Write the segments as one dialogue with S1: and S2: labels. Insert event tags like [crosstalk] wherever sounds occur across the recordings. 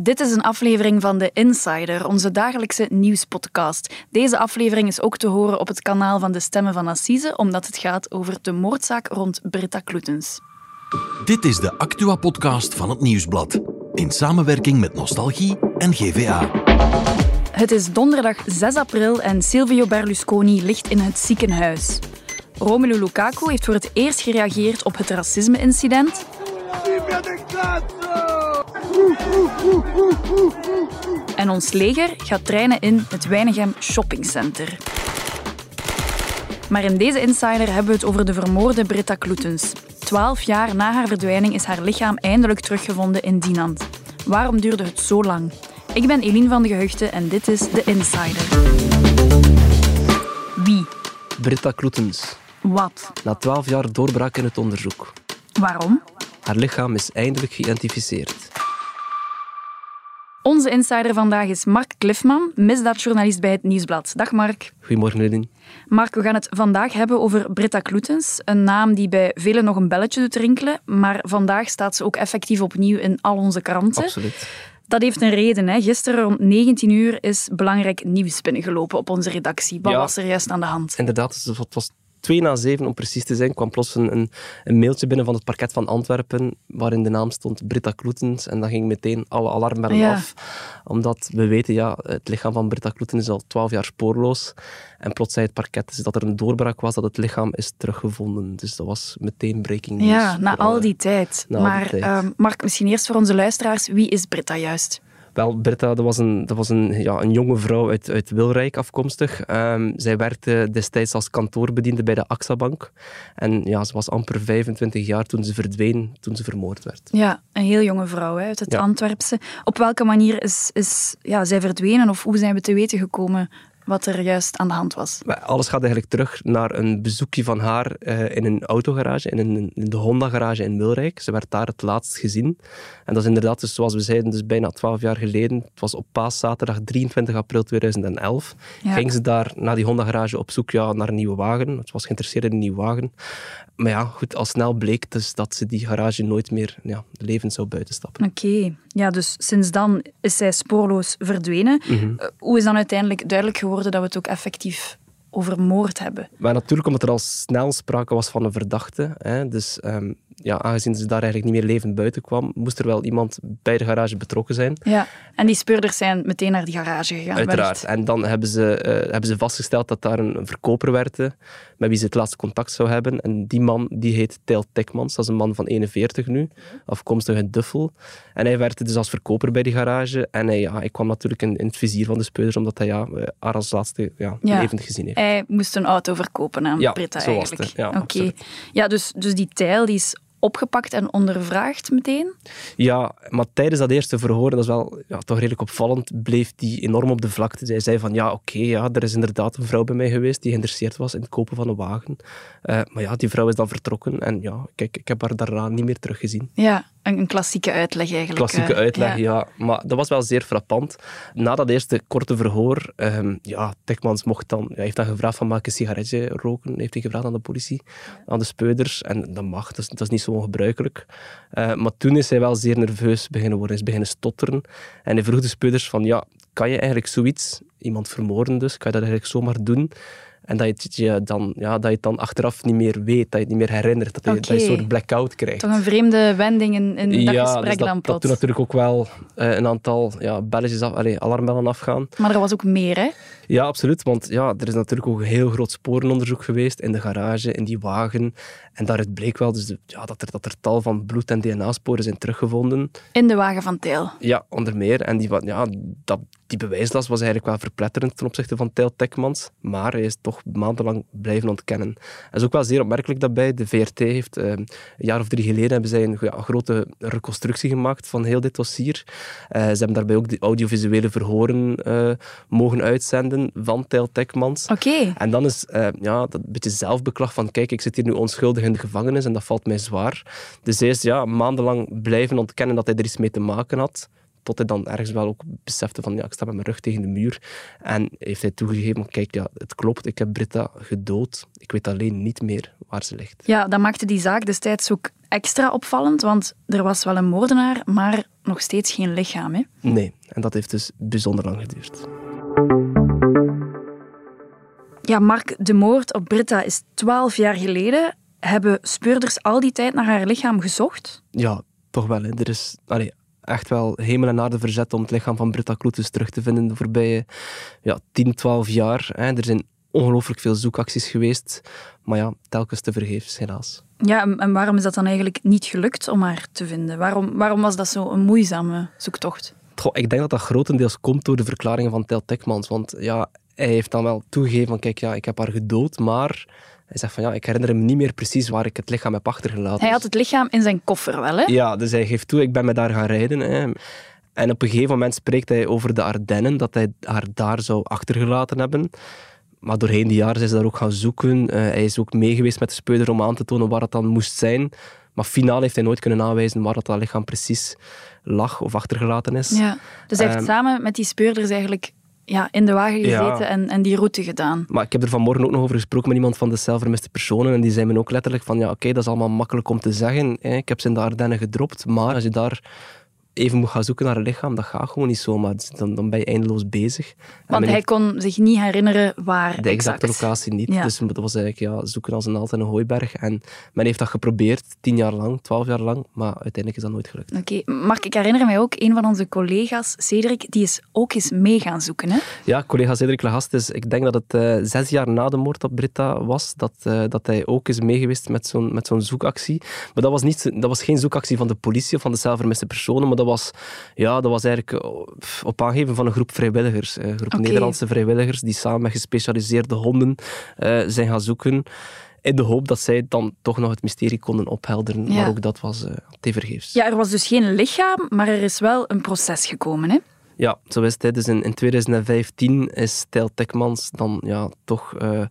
S1: Dit is een aflevering van The Insider, onze dagelijkse nieuwspodcast. Deze aflevering is ook te horen op het kanaal van De Stemmen van Assise, omdat het gaat over de moordzaak rond Britta Kloetens.
S2: Dit is de Actua-podcast van het Nieuwsblad. In samenwerking met Nostalgie en GVA.
S1: Het is donderdag 6 april en Silvio Berlusconi ligt in het ziekenhuis. Romelu Lukaku heeft voor het eerst gereageerd op het racisme-incident. En ons leger gaat trainen in het Weinigem Shoppingcenter. Maar in deze Insider hebben we het over de vermoorde Britta Kloetens. Twaalf jaar na haar verdwijning is haar lichaam eindelijk teruggevonden in Dinant. Waarom duurde het zo lang? Ik ben Eline van de Gehuchten en dit is The Insider. Wie?
S3: Britta Kloetens.
S1: Wat?
S3: Na twaalf jaar doorbraak in het onderzoek.
S1: Waarom?
S3: Haar lichaam is eindelijk geïdentificeerd.
S1: Onze insider vandaag is Mark Cliffman, misdaadjournalist bij het Nieuwsblad. Dag Mark.
S3: Goedemorgen, Lidin.
S1: Mark, we gaan het vandaag hebben over Britta Kloetens. Een naam die bij velen nog een belletje doet rinkelen, maar vandaag staat ze ook effectief opnieuw in al onze kranten.
S3: Absoluut.
S1: Dat heeft een reden. Hè. Gisteren rond 19 uur is belangrijk nieuws binnengelopen op onze redactie. Wat
S3: Ja.
S1: was er juist aan de hand?
S3: Inderdaad, het was twee na zeven om precies te zijn, kwam plots een, een, mailtje binnen van het parket van Antwerpen waarin de naam stond Britta Kloetens en dan ging meteen alle alarmbellen
S1: Ja.
S3: af. Omdat we weten, ja, het lichaam van Britta Kloetens is al twaalf jaar spoorloos en plots zei het parket dus dat er een doorbraak was, dat het lichaam is teruggevonden. Dus dat was meteen breaking news.
S1: Ja, na al die tijd.
S3: na die
S1: maar
S3: tijd.
S1: ehm, Mark, misschien eerst voor onze luisteraars, wie is Britta juist?
S3: Wel, Britta, dat was een, dat was een, ja, een jonge vrouw uit, uit Wilrijk afkomstig. Ehm, zij werkte destijds als kantoorbediende bij de AXA Bank. En ja, ze was amper 25 jaar toen ze verdween, toen ze vermoord werd.
S1: Ja, een heel jonge vrouw hè, uit het
S3: Ja.
S1: Antwerpse. Op welke manier is, is ja, zij verdwenen of hoe zijn we te weten gekomen wat er juist aan de hand was?
S3: Alles gaat eigenlijk terug naar een bezoekje van haar eh, in een autogarage, in, een, in de Honda-garage in Wilrijk. Ze werd daar het laatst gezien. En dat is inderdaad, dus, zoals we zeiden, dus bijna 12 jaar geleden. Het was op paaszaterdag 23 april 2011.
S1: Ja.
S3: Ging ze daar naar die Honda-garage op zoek ja, naar een nieuwe wagen. Ze was geïnteresseerd in een nieuwe wagen. Maar ja, goed, al snel bleek dus dat ze die garage nooit meer ja, levend zou buitenstappen.
S1: Oké, ja, dus sinds dan is zij spoorloos verdwenen.
S3: Mhm.
S1: Eh, hoe is dan uiteindelijk duidelijk geworden dat we het ook effectief over moord hebben?
S3: Maar natuurlijk omdat er al snel sprake was van een verdachte. Hè, dus ehm, ja, aangezien ze daar eigenlijk niet meer levend buiten kwam, moest er wel iemand bij de garage betrokken zijn.
S1: Ja, en die speurders zijn meteen naar die garage gegaan.
S3: Uiteraard.
S1: wellicht.
S3: En dan hebben ze, eh, hebben ze vastgesteld dat daar een verkoper werkte met wie ze het laatste contact zou hebben. En die man die heet Tijl Tekmans. Dat is een man van 41 nu, afkomstig uit Duffel. En hij werkte dus als verkoper bij die garage. En hij, ja, hij kwam natuurlijk in, in het vizier van de speurders, omdat hij ja, eh, haar als laatste ja,
S1: Ja.
S3: levend gezien heeft.
S1: Hij moest een auto verkopen aan
S3: Ja,
S1: Britta eigenlijk.
S3: ja,
S1: Oké. Ja, dus, dus die tijl die is opgepakt en ondervraagd meteen?
S3: Ja, maar tijdens dat eerste verhoor, dat is wel ja, toch redelijk opvallend, bleef die enorm op de vlakte. Zij zei van, ja, oké, ja, er is inderdaad een vrouw bij mij geweest die geïnteresseerd was in het kopen van een wagen. Eh, maar ja, die vrouw is dan vertrokken en ja, kijk, ik heb haar daarna niet meer teruggezien.
S1: Ja, een, een klassieke uitleg eigenlijk.
S3: Klassieke
S1: eh,
S3: uitleg,
S1: ja.
S3: ja. Maar dat was wel zeer frappant. Na dat eerste korte verhoor, ehm, ja, Tekmans mocht dan, hij heeft dan gevraagd van, mag ik een sigaretje roken? Heeft hij gevraagd aan de politie, aan de speuders. En dat mag, dat is, dat is niet zo ongebruikelijk. Eh, maar toen is hij wel zeer nerveus beginnen worden. Is beginnen stotteren. En hij vroeg de speuders van, ja, kan je eigenlijk zoiets, iemand vermoorden dus, kan je dat eigenlijk zomaar doen? En dat je, het je dan, ja, dat je het dan achteraf niet meer weet, dat je het niet meer herinnert, dat je, dat je een soort blackout krijgt.
S1: Toch een vreemde wending in, in dat gesprek
S3: dus dat,
S1: dan
S3: dat
S1: plots.
S3: doet natuurlijk ook wel eh, een aantal ja, belletjes af, allee, alarmbellen afgaan.
S1: Maar er was ook meer, hè?
S3: Ja, absoluut. Want ja, er is natuurlijk ook een heel groot sporenonderzoek geweest in de garage, in die wagen. En daaruit bleek wel dus ja, dat, er, dat er tal van bloed- en DNA-sporen zijn teruggevonden.
S1: In de wagen van Tijl.
S3: Ja, onder meer. En die, ja, dat, die bewijslast was eigenlijk wel verpletterend ten opzichte van Tijl Tekmans. Maar hij is toch maandenlang blijven ontkennen. Het is ook wel zeer opmerkelijk daarbij. De VRT heeft eh, een jaar of drie geleden hebben zij een, ja, grote reconstructie gemaakt van heel dit dossier. Eh, ze hebben daarbij ook de audiovisuele verhoren eh, mogen uitzenden van Tijl Tekmans.
S1: Oké.
S3: En dan is eh, ja, dat beetje zelfbeklag van kijk, ik zit hier nu onschuldig in de gevangenis en dat valt mij zwaar. Dus hij is ja, maandenlang blijven ontkennen dat hij er iets mee te maken had. Tot hij dan ergens wel ook besefte van ja, ik sta met mijn rug tegen de muur. En heeft hij toegegeven, kijk, ja, het klopt, ik heb Britta gedood. Ik weet alleen niet meer waar ze ligt.
S1: Ja, dat maakte die zaak destijds ook extra opvallend, want er was wel een moordenaar, maar nog steeds geen lichaam. Hè?
S3: Nee, en dat heeft dus bijzonder lang geduurd.
S1: Ja, Mark, de moord op Britta is twaalf jaar geleden. Hebben speurders al die tijd naar haar lichaam gezocht?
S3: Ja, toch wel. Hè. Er is allee, echt wel hemel en aarde verzet om het lichaam van Britta Kloetus terug te vinden de voorbije ja, 10, 12 jaar. Hè. Er zijn ongelooflijk veel zoekacties geweest, maar ja, telkens te vergeefs, helaas.
S1: Ja, en waarom is dat dan eigenlijk niet gelukt om haar te vinden? Waarom, waarom was dat zo een moeizame zoektocht?
S3: Goh, ik denk dat dat grotendeels komt door de verklaringen van Tel Tekmans. Want ja, hij heeft dan wel toegegeven van kijk, ja, ik heb haar gedood, maar hij zegt van ja, ik herinner me niet meer precies waar ik het lichaam heb achtergelaten.
S1: Hij had het lichaam in zijn koffer wel, hè?
S3: Ja, dus hij geeft toe, ik ben met daar gaan rijden. Hè. En op een gegeven moment spreekt hij over de Ardennen, dat hij haar daar zou achtergelaten hebben. Maar doorheen die jaren is hij daar ook gaan zoeken. Uh, hij is ook meegeweest met de speuder om aan te tonen waar het dan moest zijn. Maar finaal heeft hij nooit kunnen aanwijzen waar dat, dat lichaam precies lag of achtergelaten is.
S1: Ja. Dus hij heeft um, samen met die speurders eigenlijk ja, in de wagen gezeten ja. en, en die route gedaan.
S3: Maar ik heb er vanmorgen ook nog over gesproken met iemand van de zelfvermiste personen en die zei me ook letterlijk van ja, oké, okay, dat is allemaal makkelijk om te zeggen. Hè. Ik heb ze in de Ardennen gedropt, maar als je daar even moet gaan zoeken naar een lichaam, dat gaat gewoon niet zomaar. Dan, dan ben je eindeloos bezig.
S1: Want hij kon zich niet herinneren waar
S3: De exacte
S1: exact.
S3: locatie niet. Ja. Dus dat was eigenlijk ja, zoeken als een altijd een hooiberg. En men heeft dat geprobeerd, tien jaar lang, twaalf jaar lang, maar uiteindelijk is dat nooit gelukt.
S1: Oké, okay. Mark, ik herinner mij ook, een van onze collega's, Cedric, die is ook eens mee gaan zoeken. Hè?
S3: Ja, collega Cedric Legast is, ik denk dat het uh, zes jaar na de moord op Britta was, dat, uh, dat hij ook is meegeweest met zo'n met zo'n zoekactie. Maar dat was, niet, dat was geen zoekactie van de politie of van de zelfvermiste personen, maar dat was ja, dat was eigenlijk op aangeven van een groep vrijwilligers. Een groep okay. Nederlandse vrijwilligers die samen met gespecialiseerde honden uh, zijn gaan zoeken. In de hoop dat zij dan toch nog het mysterie konden ophelderen. Ja. Maar ook dat was uh, tevergeefs.
S1: Ja, er was dus geen lichaam, maar er is wel een proces gekomen, hè?
S3: Ja, zo is het. Dus in, in 2015 is Tijl Tekmans dan ja, toch uh,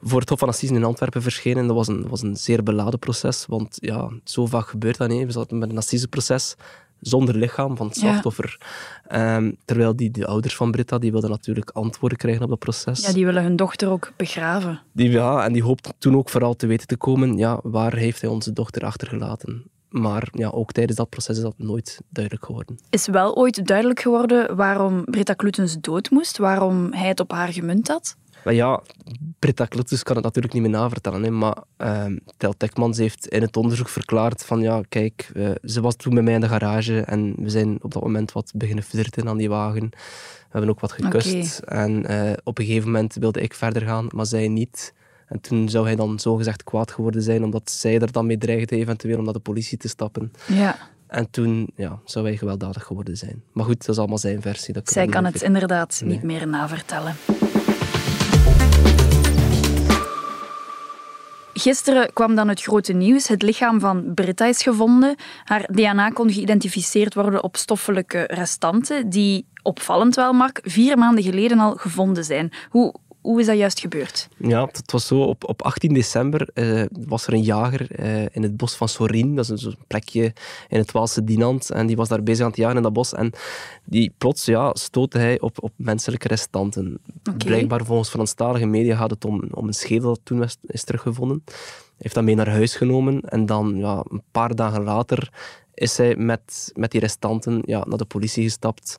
S3: voor het Hof van Assisen in Antwerpen verschenen. Dat was een, was een zeer beladen proces, want ja, zo vaak gebeurt dat niet. We zaten met een assiseproces zonder lichaam van het slachtoffer. Ja. Um, terwijl die, de ouders van Britta, die wilden natuurlijk antwoorden krijgen op dat proces.
S1: Ja, die willen hun dochter ook begraven.
S3: Die, ja, en die hoopten toen ook vooral te weten te komen, ja, waar heeft hij onze dochter achtergelaten? Maar ja, ook tijdens dat proces is dat nooit duidelijk geworden.
S1: Is wel ooit duidelijk geworden waarom Britta Kloetens dood moest? Waarom hij het op haar gemunt had?
S3: Maar ja, Britta Kloetens kan het natuurlijk niet meer navertellen. Hè, maar uh, Tel Tekmans heeft in het onderzoek verklaard van ja, kijk, uh, ze was toen met mij in de garage en we zijn op dat moment wat beginnen flirten aan die wagen. We hebben ook wat gekust. Okay. En uh, op een gegeven moment wilde ik verder gaan, maar zij niet. En toen zou hij dan zogezegd kwaad geworden zijn, omdat zij er dan mee dreigde eventueel om naar de politie te stappen.
S1: Ja.
S3: En toen ja, zou hij gewelddadig geworden zijn. Maar goed, dat is allemaal zijn versie. Dat
S1: zij kan het inderdaad nee. niet meer navertellen. Gisteren kwam dan het grote nieuws. Het lichaam van Britta is gevonden. Haar DNA kon geïdentificeerd worden op stoffelijke restanten, die opvallend wel, Mark, vier maanden geleden al gevonden zijn. Hoe, hoe is dat juist gebeurd?
S3: Ja, het was zo. Op, op 18 december uh, was er een jager uh, in het bos van Sorin. Dat is een plekje in het Waalse Dinant. En die was daar bezig aan het jagen in dat bos. En die plots ja, stootte hij op, op menselijke restanten. Okay. Blijkbaar volgens Franstalige media gaat het om, om een schedel dat toen is teruggevonden. Heeft dat mee naar huis genomen. En dan ja, een paar dagen later is hij met, met die restanten ja, naar de politie gestapt.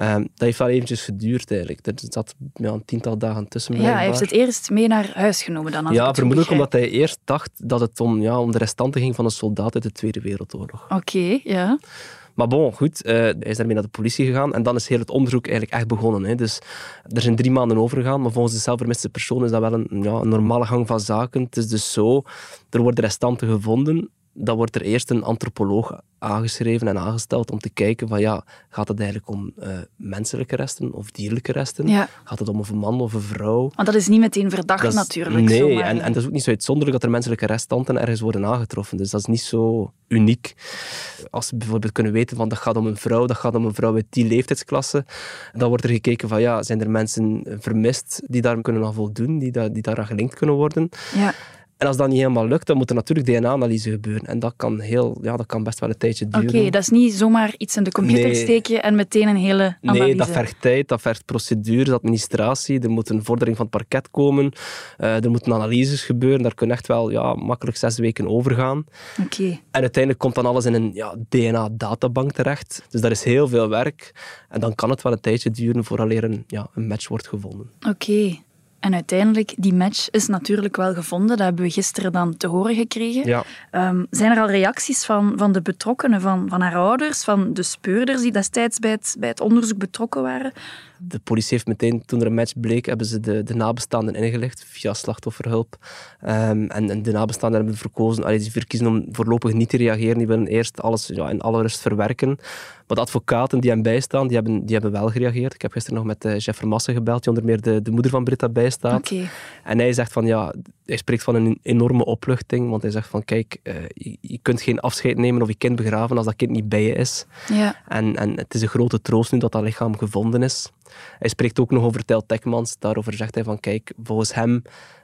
S3: Um, dat heeft wel eventjes geduurd eigenlijk. Er zat ja, een tiental dagen tussen
S1: Ja, hij heeft het eerst mee naar huis genomen dan.
S3: Ja, vermoedelijk omdat hij eerst dacht dat het om, ja, om de restanten ging van een soldaat uit de Tweede Wereldoorlog.
S1: Oké, okay, ja.
S3: Maar bon, goed, uh, hij is daarmee naar de politie gegaan en dan is heel het onderzoek eigenlijk echt begonnen. Hè. Dus er zijn drie maanden overgegaan, maar volgens de zelfvermiste persoon is dat wel een, ja, een normale gang van zaken. Het is dus zo, er worden restanten gevonden, dan wordt er eerst een antropoloog aangeschreven en aangesteld om te kijken van ja, gaat het eigenlijk om uh, menselijke resten of dierlijke resten?
S1: Ja.
S3: Gaat het om een man of een vrouw?
S1: Want dat is niet meteen verdacht
S3: is,
S1: natuurlijk.
S3: Nee, en, en dat is ook niet zo uitzonderlijk dat er menselijke restanten ergens worden aangetroffen. Dus dat is niet zo uniek. Als we bijvoorbeeld kunnen weten van dat gaat om een vrouw, dat gaat om een vrouw uit die leeftijdsklasse, dan wordt er gekeken van ja, zijn er mensen vermist die daar kunnen aan voldoen, die, daar, die daaraan gelinkt kunnen worden?
S1: Ja.
S3: En als dat niet helemaal lukt, dan moet er natuurlijk DNA-analyse gebeuren. En dat kan, heel, ja, dat kan best wel een tijdje duren.
S1: Oké, dat is niet zomaar iets in de computer
S3: Nee.
S1: steken en meteen een hele analyse.
S3: Nee, dat vergt tijd, dat vergt procedures, administratie. Er moet een vordering van het parket komen. eh, er moeten analyses gebeuren. Daar kunnen echt wel ja, makkelijk zes weken over gaan.
S1: Oké,
S3: En uiteindelijk komt dan alles in een ja, DNA-databank terecht. Dus dat is heel veel werk. En dan kan het wel een tijdje duren vooraleer een, ja, een match wordt gevonden.
S1: oké. En uiteindelijk, die match is natuurlijk wel gevonden. Dat hebben we gisteren dan te horen gekregen.
S3: Ja.
S1: Ehm, zijn er al reacties van, van de betrokkenen, van, van haar ouders, van de speurders die destijds bij het, bij het onderzoek betrokken waren?
S3: De politie heeft meteen, toen er een match bleek, hebben ze de, de nabestaanden ingelicht via slachtofferhulp. Ehm, en, en de nabestaanden hebben verkozen, allee, die verkiezen om voorlopig niet te reageren. Die willen eerst alles ja, in alle rust verwerken. Maar de advocaten die hem bijstaan, die hebben, die hebben wel gereageerd. Ik heb gisteren nog met uh, Jeff Vermassen gebeld, die onder meer de, de moeder van Britta bijstaat.
S1: Oké.
S3: En hij zegt van ja, hij spreekt van een enorme opluchting. Want hij zegt van kijk, eh, je, je kunt geen afscheid nemen of je kind begraven als dat kind niet bij je is.
S1: Ja.
S3: En, en het is een grote troost nu dat dat lichaam gevonden is. Hij spreekt ook nog over Tel Tekmans. Daarover zegt hij van, kijk, volgens hem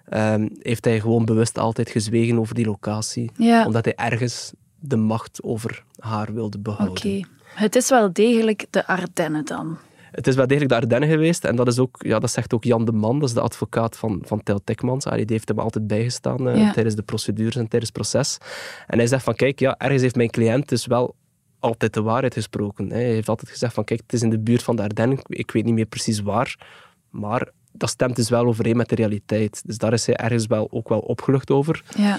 S3: ehm, heeft hij gewoon bewust altijd gezwegen over die locatie.
S1: Ja.
S3: Omdat hij ergens de macht over haar wilde behouden.
S1: Oké. Het is wel degelijk de Ardennen dan.
S3: Het is wel degelijk de Ardennen geweest. En dat, is ook, ja, dat zegt ook Jan de Man, dat is de advocaat van, van Tel Tekmans. Ah, Die heeft hem altijd bijgestaan eh,
S1: Ja.
S3: tijdens de procedures en tijdens het proces. En hij zegt van, kijk, ja, ergens heeft mijn cliënt dus wel altijd de waarheid gesproken. Hij heeft altijd gezegd van, kijk, het is in de buurt van de Ardennen. Ik weet niet meer precies waar. Maar dat stemt dus wel overeen met de realiteit. Dus daar is hij ergens wel, ook wel opgelucht over.
S1: Ja.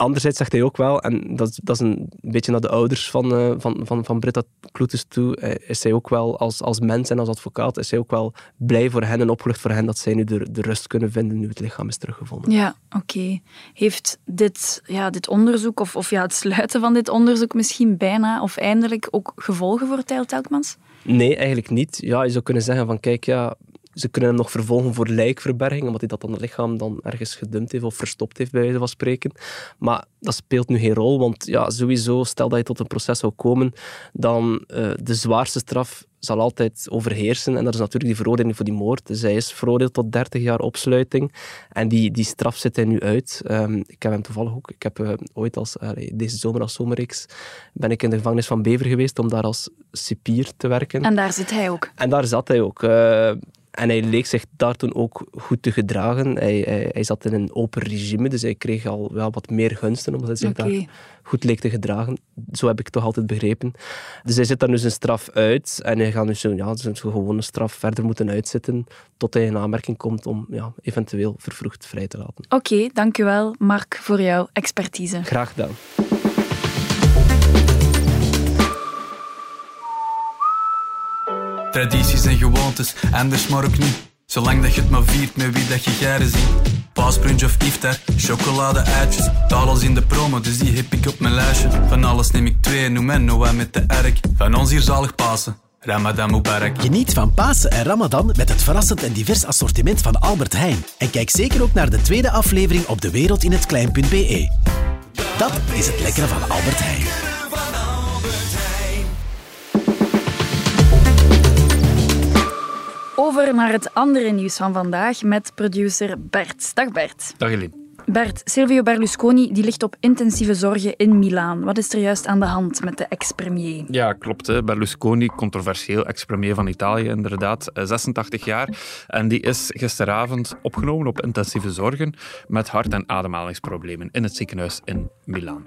S3: Anderzijds zegt hij ook wel, en dat, is- dat is een beetje naar de ouders van, eh, van, van, van Britta Kloetes toe, eh, is hij ook wel als, als mens en als advocaat, is hij ook wel blij voor hen en opgelucht voor hen dat zij nu de, de rust kunnen vinden nu het lichaam is teruggevonden.
S1: Ja, oké. Heeft dit, ja, dit onderzoek, of, of ja, het sluiten van dit onderzoek misschien bijna of eindelijk ook gevolgen voor Tijl Telkmans?
S3: Nee, eigenlijk niet. Ja, je zou kunnen zeggen van kijk, ja, ze kunnen hem nog vervolgen voor lijkverberging, omdat hij dat dan het lichaam dan ergens gedumpt heeft of verstopt heeft, bij wijze van spreken. Maar dat speelt nu geen rol, want ja, sowieso, stel dat je tot een proces zou komen, dan eh, de zwaarste straf zal altijd overheersen. En dat is natuurlijk die veroordeling voor die moord. Dus hij is veroordeeld tot 30 jaar opsluiting. En die, die straf zit hij nu uit. Ehm, ik heb hem toevallig ook... Ik heb eh, ooit als... deze zomer als zomerreeks ben ik in de gevangenis van Bever geweest om daar als cipier te werken.
S1: En daar zit hij ook.
S3: En daar zat hij ook. eh, en hij leek zich daar toen ook goed te gedragen. Hij, hij, hij zat in een open regime, dus hij kreeg al wel wat meer gunsten, omdat hij zich daar goed leek te gedragen. Zo heb ik het toch altijd begrepen. Dus hij zit daar nu zijn straf uit en hij gaat nu zo, ja, zijn gewone straf verder moeten uitzitten tot hij in aanmerking komt om ja, eventueel vervroegd vrij te laten.
S1: Oké, dank u wel, Mark, voor jouw expertise.
S3: Graag gedaan.
S4: Tradities en gewoontes, anders maar ook niet. Zolang dat je het maar viert met wie dat je garen ziet. Paasbrunch of iftar, chocolade uitjes. Taal als in de promo, dus die heb ik op mijn lijstje. Van alles neem ik twee, noem en Noah met de erk. Van ons hier zalig Pasen, Ramadan Mubarak.
S5: Geniet van Pasen en Ramadan met het verrassend en divers assortiment van Albert Heijn. En kijk zeker ook naar de tweede aflevering op dewereldinhetklein.be. Dat is het lekkere van Albert Heijn.
S1: Over naar het andere nieuws van vandaag met producer Bert. Dag Bert.
S6: Dag Eline.
S1: Bert, Silvio Berlusconi die ligt op intensieve zorgen in Milaan. Wat is er juist aan de hand met de ex-premier?
S6: Ja, klopt. Hè. Berlusconi, controversieel ex-premier van Italië, inderdaad, eh, 86 jaar. En die is gisteravond opgenomen op intensieve zorgen met hart- en ademhalingsproblemen in het ziekenhuis in Milaan.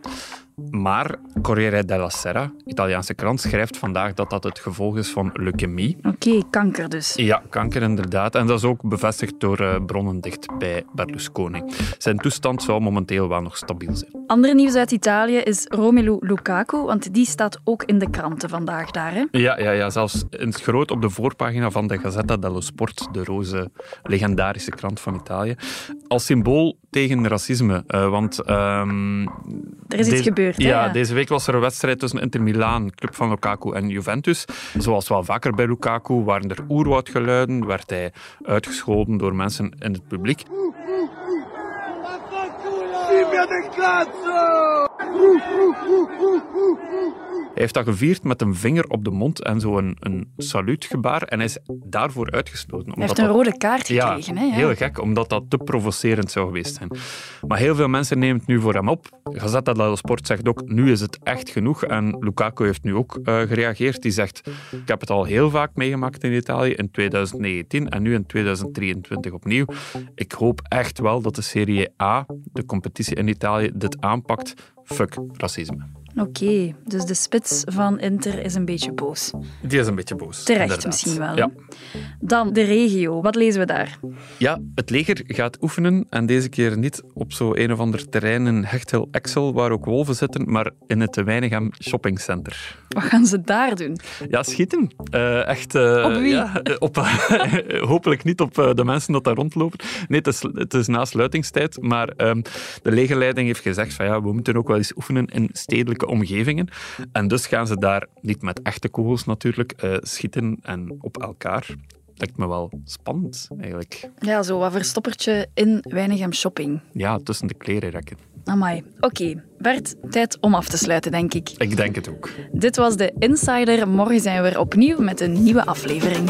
S6: Maar Corriere della Sera, Italiaanse krant, schrijft vandaag dat dat het gevolg is van leukemie.
S1: Oké, kanker dus.
S6: Ja, kanker inderdaad. En dat is ook bevestigd door eh, bronnen dicht bij Berlusconi. Zijn toestand zou momenteel wel nog stabiel zijn.
S1: Ander nieuws uit Italië is Romelu Lukaku, want die staat ook in de kranten vandaag daar. Hè?
S6: Ja, ja, ja, zelfs in het groot op de voorpagina van de Gazzetta dello Sport, de roze legendarische krant van Italië, als symbool tegen racisme. eh, want ehm,
S1: Er is iets
S6: deze-
S1: gebeurd, hè?
S6: Ja,
S1: Ja.
S6: deze week was er een wedstrijd tussen Inter Milaan, club van Lukaku, en Juventus. Zoals wel vaker bij Lukaku waren er oerwoudgeluiden, werd hij uitgescholden door mensen in het publiek. Hij heeft dat gevierd met een vinger op de mond en zo een, een saluutgebaar. En hij is daarvoor uitgesloten.
S1: Hij heeft een
S6: dat-
S1: rode kaart gekregen.
S6: ja,
S1: hè? Ja.
S6: heel gek, omdat dat te provocerend zou geweest zijn. Maar heel veel mensen nemen het nu voor hem op. Gazzetta dello Sport zegt ook, nu is het echt genoeg. En Lukaku heeft nu ook eh, gereageerd. Die zegt, ik heb het al heel vaak meegemaakt in Italië, in 2019 en nu in 2023 opnieuw. Ik hoop echt wel dat de Serie A, de competitie in Italië, dit aanpakt. Fuck racisme.
S1: Oké, dus de spits van Inter is een beetje boos.
S6: Die is een beetje boos.
S1: Terecht
S6: inderdaad.
S1: misschien wel.
S6: Ja.
S1: Dan de regio. Wat lezen we daar?
S6: Ja, het leger gaat oefenen en deze keer niet op zo een of ander terrein in Hechtel Excel waar ook wolven zitten, maar in het Weinigem Shopping Center.
S1: Wat gaan ze daar doen?
S6: Ja, schieten. Eh, echt... eh,
S1: Op wie?
S6: Ja, eh, op, [laughs] hopelijk niet op de mensen dat daar rondlopen. Nee, het is, het is na sluitingstijd, maar ehm, de legerleiding heeft gezegd van ja, we moeten ook wel eens oefenen in omgevingen. En dus gaan ze daar niet met echte kogels natuurlijk eh, schieten en op elkaar. Lijkt me wel spannend, eigenlijk.
S1: Ja, zo wat verstoppertje in Weinigem Shopping.
S6: Ja, tussen de klerenrekken.
S1: Amai. Oké, Bert, tijd om af te sluiten, denk ik.
S6: Ik denk het ook.
S1: Dit was de Insider. Morgen zijn we er opnieuw met een nieuwe aflevering.